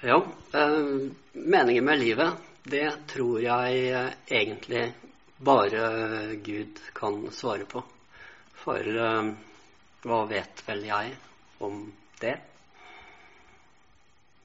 Ja, eh, meningen med livet, det tror jeg eh, egentlig bare Gud kan svare på. For eh, hva vet vel jeg om det?